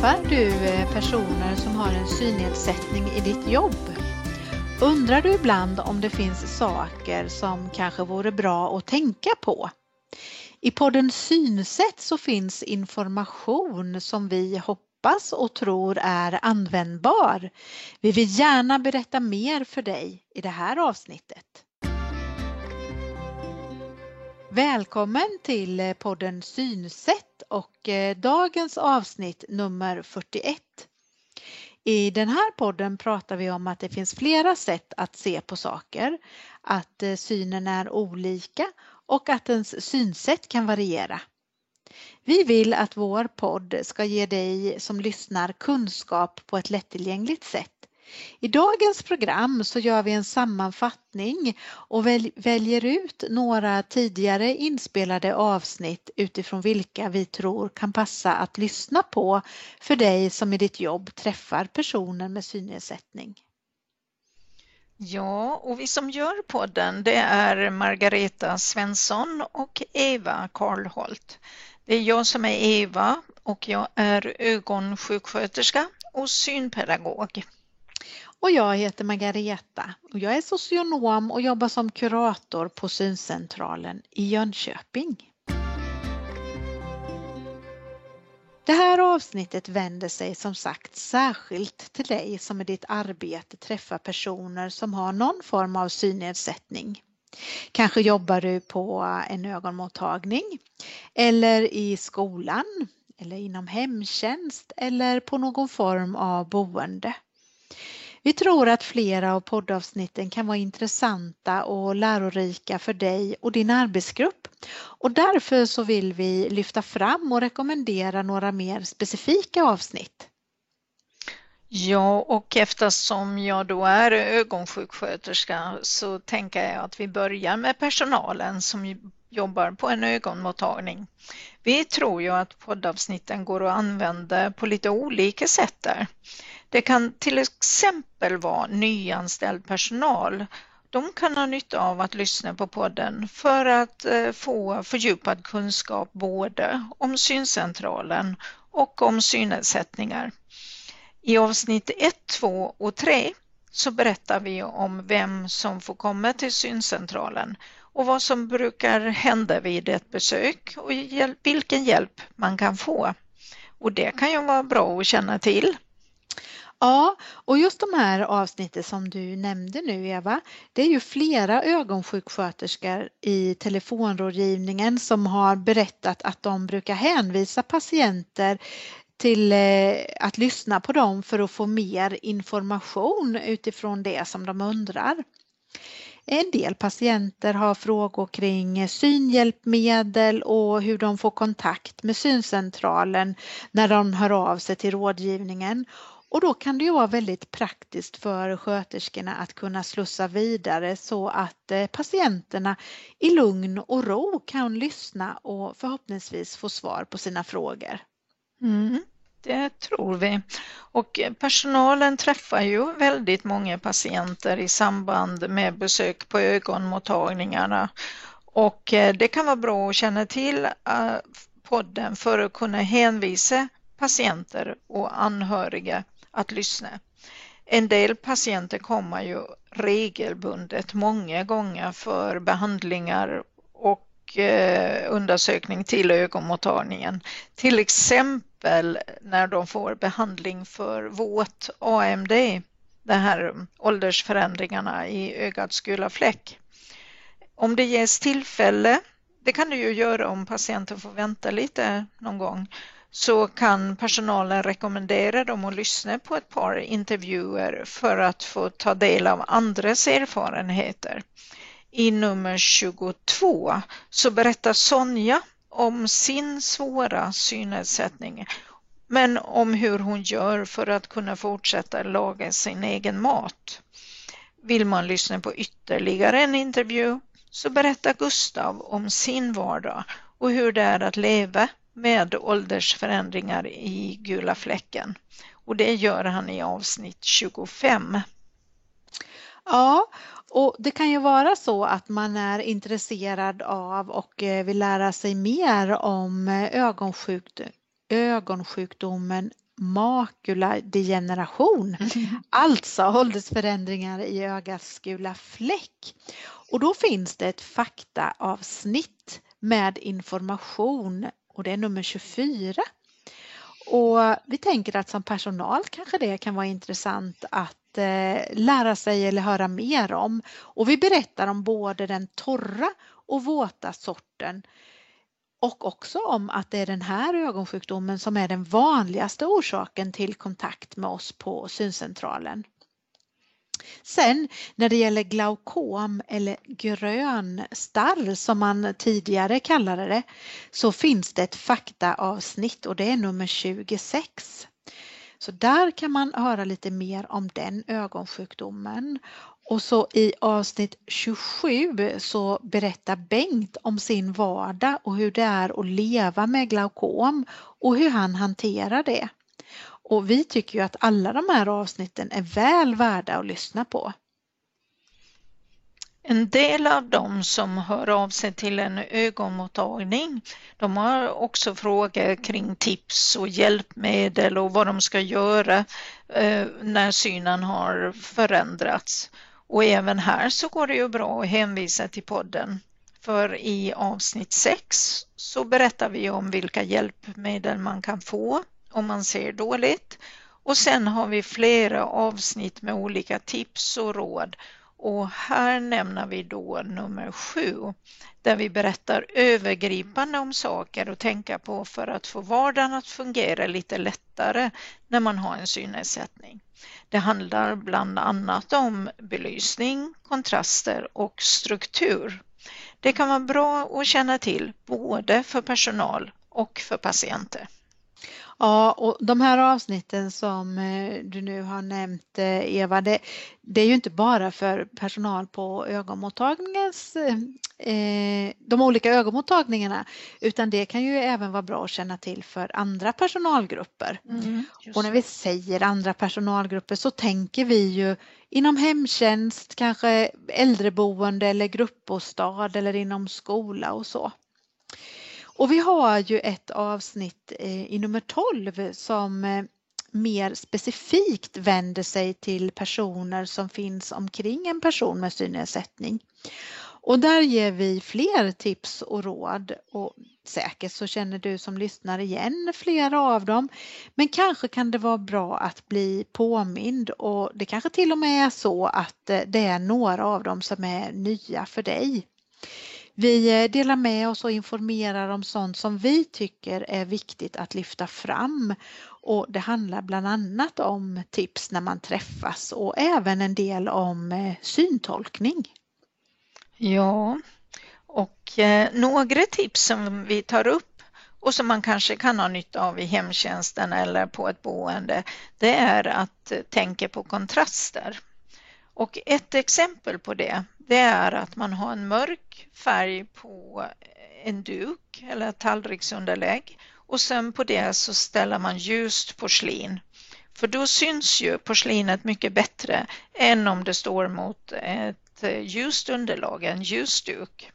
Träffar du eh, personer som har en synnedsättning i ditt jobb? Undrar du ibland om det finns saker som kanske vore bra att tänka på? I podden Synsätt så finns information som vi hoppas och tror är användbar. Vi vill gärna berätta mer för dig i det här avsnittet. Välkommen till eh, podden Synsätt och eh, dagens avsnitt nummer 41. I den här podden pratar vi om att det finns flera sätt att se på saker, att eh, synen är olika och att ens synsätt kan variera. Vi vill att vår podd ska ge dig som lyssnar kunskap på ett lättillgängligt sätt i dagens program så gör vi en sammanfattning och väljer ut några tidigare inspelade avsnitt utifrån vilka vi tror kan passa att lyssna på för dig som i ditt jobb träffar personer med synnedsättning. Ja, och vi som gör podden det är Margareta Svensson och Eva Karlholt. Det är jag som är Eva och jag är ögonsjuksköterska och synpedagog. Och jag heter Margareta och jag är socionom och jobbar som kurator på Syncentralen i Jönköping. Det här avsnittet vänder sig som sagt särskilt till dig som i ditt arbete träffar personer som har någon form av synnedsättning. Kanske jobbar du på en ögonmottagning eller i skolan eller inom hemtjänst eller på någon form av boende. Vi tror att flera av poddavsnitten kan vara intressanta och lärorika för dig och din arbetsgrupp och därför så vill vi lyfta fram och rekommendera några mer specifika avsnitt. Ja, och eftersom jag då är ögonsjuksköterska så tänker jag att vi börjar med personalen som jobbar på en ögonmottagning. Vi tror ju att poddavsnitten går att använda på lite olika sätt där. Det kan till exempel vara nyanställd personal. De kan ha nytta av att lyssna på podden för att eh, få fördjupad kunskap både om syncentralen och om synnedsättningar. I avsnitt 1, 2 och 3 så berättar vi om vem som får komma till syncentralen och vad som brukar hända vid ett besök och vilken hjälp man kan få. Och det kan ju vara bra att känna till. Ja, och just de här avsnitten som du nämnde nu Eva, det är ju flera ögonsjuksköterskor i telefonrådgivningen som har berättat att de brukar hänvisa patienter till eh, att lyssna på dem för att få mer information utifrån det som de undrar. En del patienter har frågor kring synhjälpmedel och hur de får kontakt med syncentralen när de hör av sig till rådgivningen och då kan det ju vara väldigt praktiskt för sköterskorna att kunna slussa vidare så att eh, patienterna i lugn och ro kan lyssna och förhoppningsvis få svar på sina frågor. Mm, det tror vi. Och personalen träffar ju väldigt många patienter i samband med besök på ögonmottagningarna och eh, det kan vara bra att känna till eh, podden för att kunna hänvisa patienter och anhöriga att lyssna. En del patienter kommer ju regelbundet många gånger för behandlingar och eh, undersökning till ögonmottagningen. Till exempel när de får behandling för våt AMD, de här åldersförändringarna i ögats gula fläck. Om det ges tillfälle, det kan det ju göra om patienten får vänta lite någon gång, så kan personalen rekommendera dem att lyssna på ett par intervjuer för att få ta del av andras erfarenheter. I nummer 22 så berättar Sonja om sin svåra synnedsättning men om hur hon gör för att kunna fortsätta laga sin egen mat. Vill man lyssna på ytterligare en intervju så berättar Gustav om sin vardag och hur det är att leva med åldersförändringar i gula fläcken. Och det gör han i avsnitt 25. Ja, och det kan ju vara så att man är intresserad av och eh, vill lära sig mer om ögonsjukdom, ögonsjukdomen makuladegeneration, alltså åldersförändringar i ögats gula fläck. Och då finns det ett faktaavsnitt med information och det är nummer 24. Och vi tänker att som personal kanske det kan vara intressant att eh, lära sig eller höra mer om. Och vi berättar om både den torra och våta sorten och också om att det är den här ögonsjukdomen som är den vanligaste orsaken till kontakt med oss på syncentralen. Sen när det gäller glaukom eller grön starr som man tidigare kallade det så finns det ett faktaavsnitt och det är nummer 26. Så där kan man höra lite mer om den ögonsjukdomen. Och så i avsnitt 27 så berättar Bengt om sin vardag och hur det är att leva med glaukom och hur han hanterar det. Och vi tycker ju att alla de här avsnitten är väl värda att lyssna på. En del av dem som hör av sig till en ögonmottagning, de har också frågor kring tips och hjälpmedel och vad de ska göra eh, när synen har förändrats. Och även här så går det ju bra att hänvisa till podden. För i avsnitt 6 så berättar vi om vilka hjälpmedel man kan få om man ser dåligt. Och sen har vi flera avsnitt med olika tips och råd. Och här nämner vi då nummer sju där vi berättar övergripande om saker att tänka på för att få vardagen att fungera lite lättare när man har en synnedsättning. Det handlar bland annat om belysning, kontraster och struktur. Det kan vara bra att känna till både för personal och för patienter. Ja, och de här avsnitten som eh, du nu har nämnt eh, Eva, det, det är ju inte bara för personal på ögonmottagningens, eh, de olika ögonmottagningarna, utan det kan ju även vara bra att känna till för andra personalgrupper. Mm, och när vi säger andra personalgrupper så tänker vi ju inom hemtjänst, kanske äldreboende eller gruppbostad eller inom skola och så. Och vi har ju ett avsnitt eh, i nummer 12 som eh, mer specifikt vänder sig till personer som finns omkring en person med synnedsättning. Och där ger vi fler tips och råd och säkert så känner du som lyssnar igen flera av dem. Men kanske kan det vara bra att bli påmind och det kanske till och med är så att eh, det är några av dem som är nya för dig. Vi eh, delar med oss och informerar om sånt som vi tycker är viktigt att lyfta fram och det handlar bland annat om tips när man träffas och även en del om eh, syntolkning. Ja, och eh, några tips som vi tar upp och som man kanske kan ha nytta av i hemtjänsten eller på ett boende, det är att tänka på kontraster. Och ett exempel på det, det är att man har en mörk färg på en duk eller tallriksunderlägg och sen på det så ställer man ljust porslin. För då syns ju porslinet mycket bättre än om det står mot ett ljust underlag, en ljusduk.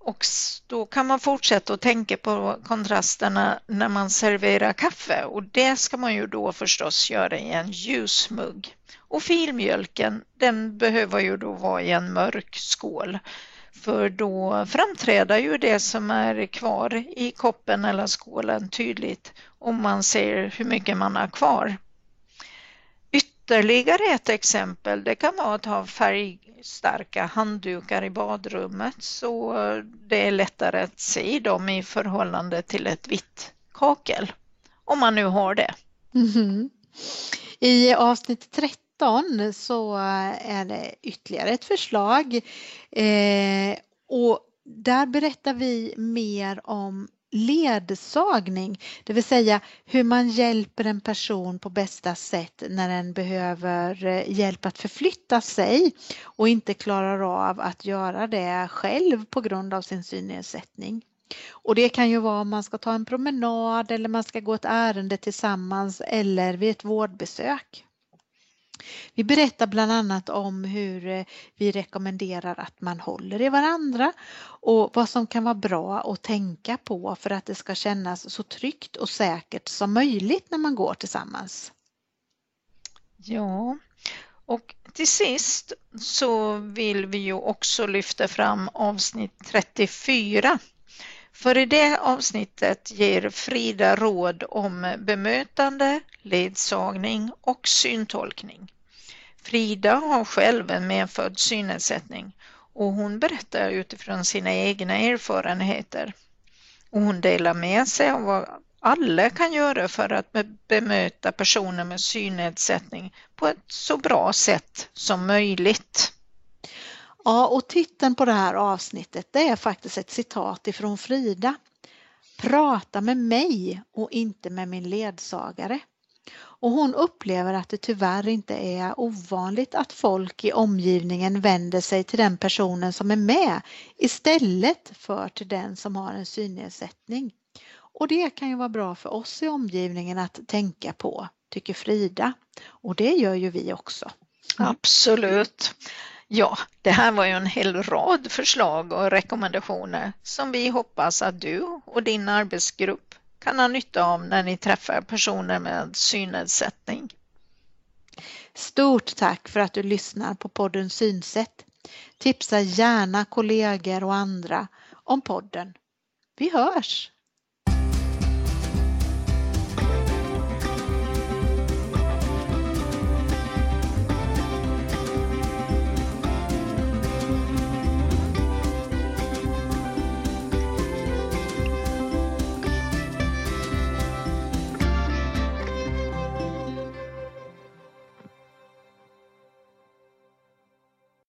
Och då kan man fortsätta att tänka på kontrasterna när man serverar kaffe och det ska man ju då förstås göra i en ljusmugg. Och filmjölken den behöver ju då vara i en mörk skål för då framträder ju det som är kvar i koppen eller skålen tydligt om man ser hur mycket man har kvar. Ytterligare ett exempel det kan vara att ha färgstarka handdukar i badrummet så det är lättare att se dem i förhållande till ett vitt kakel. Om man nu har det. Mm -hmm. I avsnitt 13 så är det ytterligare ett förslag eh, och där berättar vi mer om ledsagning, det vill säga hur man hjälper en person på bästa sätt när den behöver eh, hjälp att förflytta sig och inte klarar av att göra det själv på grund av sin synnedsättning. Och det kan ju vara om man ska ta en promenad eller man ska gå ett ärende tillsammans eller vid ett vårdbesök. Vi berättar bland annat om hur eh, vi rekommenderar att man håller i varandra och vad som kan vara bra att tänka på för att det ska kännas så tryggt och säkert som möjligt när man går tillsammans. Ja, och till sist så vill vi ju också lyfta fram avsnitt 34. För i det avsnittet ger Frida råd om bemötande, ledsagning och syntolkning. Frida har själv en medfödd synnedsättning och hon berättar utifrån sina egna erfarenheter. Och hon delar med sig av vad alla kan göra för att bemöta personer med synnedsättning på ett så bra sätt som möjligt. Ja, och titeln på det här avsnittet det är faktiskt ett citat ifrån Frida. Prata med mig och inte med min ledsagare. Och hon upplever att det tyvärr inte är ovanligt att folk i omgivningen vänder sig till den personen som är med istället för till den som har en synnedsättning. Och det kan ju vara bra för oss i omgivningen att tänka på, tycker Frida. Och det gör ju vi också. Absolut. Ja, det här var ju en hel rad förslag och rekommendationer som vi hoppas att du och din arbetsgrupp kan ha nytta av när ni träffar personer med synnedsättning. Stort tack för att du lyssnar på podden Synsätt. Tipsa gärna kollegor och andra om podden. Vi hörs!